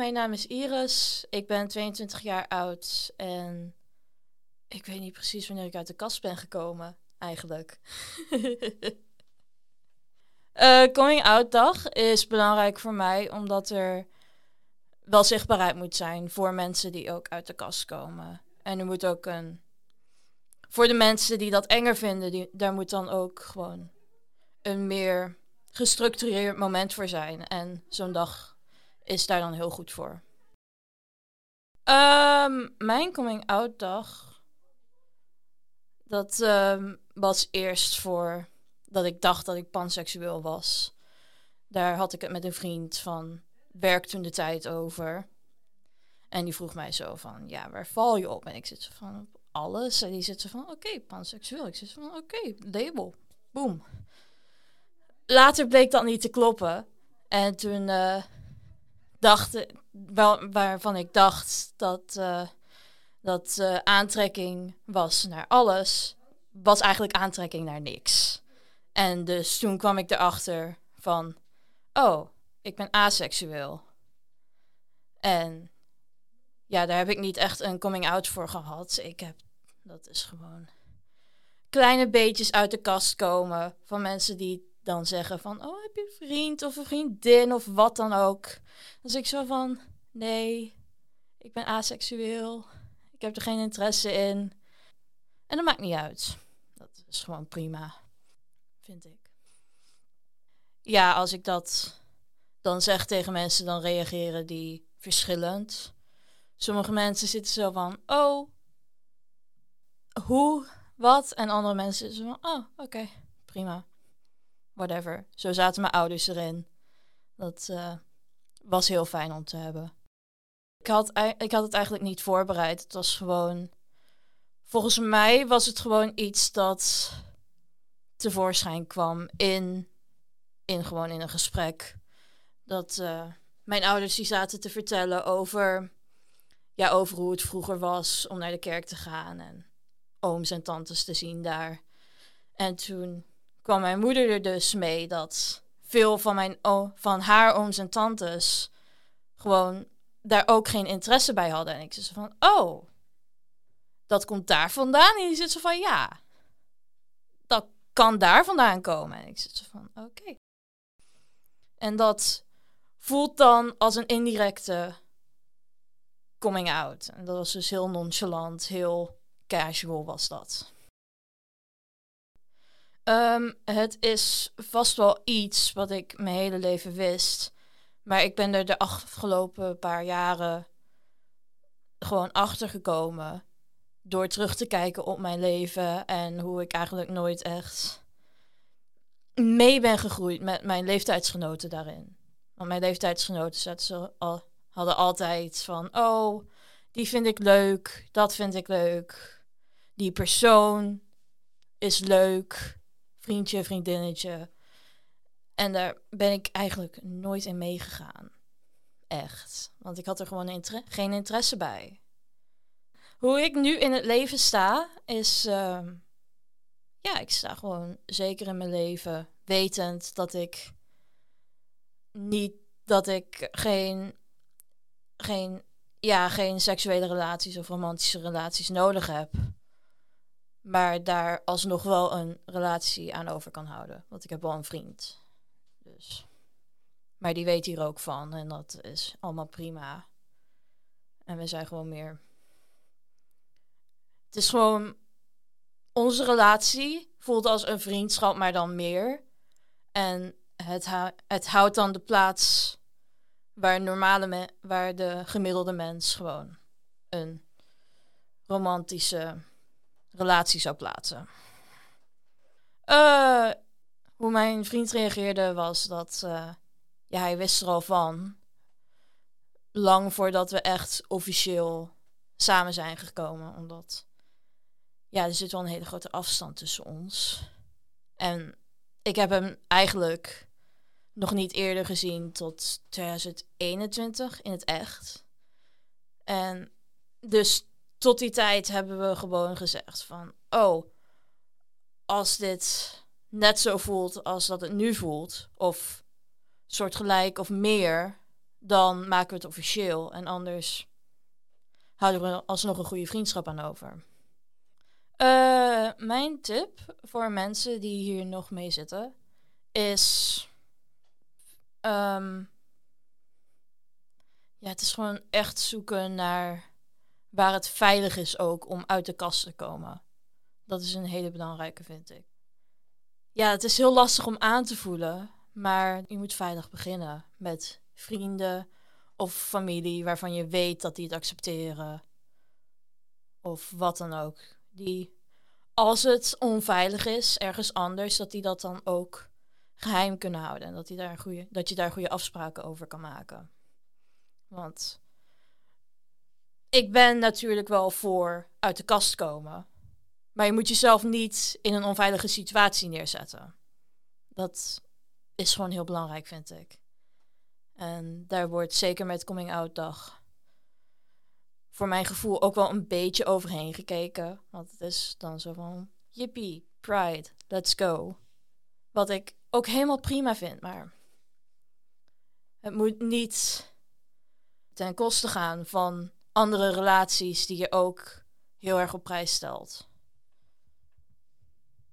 mijn naam is Iris. Ik ben 22 jaar oud en ik weet niet precies wanneer ik uit de kast ben gekomen, eigenlijk. uh, coming out dag is belangrijk voor mij omdat er wel zichtbaarheid moet zijn voor mensen die ook uit de kast komen. En er moet ook een. Voor de mensen die dat enger vinden, die, daar moet dan ook gewoon een meer gestructureerd moment voor zijn. En zo'n dag is daar dan heel goed voor. Ehm, mijn coming out dag. Dat ehm, was eerst voor dat ik dacht dat ik panseksueel was. Daar had ik het met een vriend van werk toen de tijd over. En die vroeg mij zo van, ja, waar val je op? En ik zit zo van, op alles. En die zit zo van, oké, panseksueel. Ik zit van, oké, label. Boom. Later bleek dat niet te kloppen. En toen uh, dacht waarvan ik dacht dat, uh, dat uh, aantrekking was naar alles, was eigenlijk aantrekking naar niks. En dus toen kwam ik erachter van, oh, ik ben aseksueel. En ja, daar heb ik niet echt een coming out voor gehad. Ik heb, dat is gewoon kleine beetjes uit de kast komen van mensen die dan zeggen van, oh, heb je een vriend of een vriendin of wat dan ook. Dus ik zo van, nee, ik ben aseksueel. Ik heb er geen interesse in. En dat maakt niet uit. Dat is gewoon prima, vind ik. Ja, als ik dat dan zeg tegen mensen, dan reageren die verschillend. Sommige mensen zitten zo van, oh, hoe, wat? En andere mensen zitten van, oh, oké, prima. Whatever. Zo zaten mijn ouders erin. Dat uh, was heel fijn om te hebben. Ik had, ik had het eigenlijk niet voorbereid. Het was gewoon. Volgens mij was het gewoon iets dat tevoorschijn kwam in, in gewoon in een gesprek dat uh, mijn ouders die zaten te vertellen over, ja, over hoe het vroeger was om naar de kerk te gaan en ooms en tantes te zien daar. En toen kwam mijn moeder er dus mee dat veel van, mijn, van haar ooms en tantes gewoon daar ook geen interesse bij hadden. En ik zei van, oh, dat komt daar vandaan? En die zit zo van, ja, dat kan daar vandaan komen. En ik zit zo van, oké. En dat voelt dan als een indirecte coming out. En dat was dus heel nonchalant, heel casual was dat. Um, het is vast wel iets wat ik mijn hele leven wist. Maar ik ben er de afgelopen paar jaren gewoon achter gekomen. Door terug te kijken op mijn leven en hoe ik eigenlijk nooit echt mee ben gegroeid met mijn leeftijdsgenoten daarin. Want mijn leeftijdsgenoten ze al, hadden altijd van, oh, die vind ik leuk, dat vind ik leuk. Die persoon is leuk, vriendje, vriendinnetje. En daar ben ik eigenlijk nooit in meegegaan. Echt. Want ik had er gewoon geen interesse bij. Hoe ik nu in het leven sta, is. Uh, ja, ik sta gewoon zeker in mijn leven. Wetend dat ik niet dat ik geen, geen, ja, geen seksuele relaties of romantische relaties nodig heb. Maar daar alsnog wel een relatie aan over kan houden. Want ik heb wel een vriend. Dus. Maar die weet hier ook van. En dat is allemaal prima. En we zijn gewoon meer. Het is gewoon. Onze relatie voelt als een vriendschap, maar dan meer. En het, het houdt dan de plaats waar, normale waar de gemiddelde mens gewoon een romantische relatie zou plaatsen. Uh, hoe mijn vriend reageerde was dat uh, ja, hij wist er al van. Lang voordat we echt officieel samen zijn gekomen. Omdat ja, er zit wel een hele grote afstand tussen ons. En ik heb hem eigenlijk nog niet eerder gezien tot 2021 in het echt. En dus tot die tijd hebben we gewoon gezegd van, oh, als dit net zo voelt als dat het nu voelt, of soortgelijk of meer, dan maken we het officieel. En anders houden we alsnog een goede vriendschap aan over. Uh, mijn tip voor mensen die hier nog mee zitten is. Um, ja, het is gewoon echt zoeken naar waar het veilig is ook om uit de kast te komen. Dat is een hele belangrijke, vind ik. Ja, het is heel lastig om aan te voelen, maar je moet veilig beginnen met vrienden of familie waarvan je weet dat die het accepteren. Of wat dan ook. Die, als het onveilig is ergens anders, dat die dat dan ook geheim kunnen houden. En dat, die daar goede, dat je daar goede afspraken over kan maken. Want ik ben natuurlijk wel voor uit de kast komen. Maar je moet jezelf niet in een onveilige situatie neerzetten. Dat is gewoon heel belangrijk, vind ik. En daar wordt zeker met Coming Out Dag voor mijn gevoel ook wel een beetje overheen gekeken. Want het is dan zo van, yippie, pride, let's go. Wat ik ook helemaal prima vind, maar het moet niet ten koste gaan van andere relaties die je ook heel erg op prijs stelt.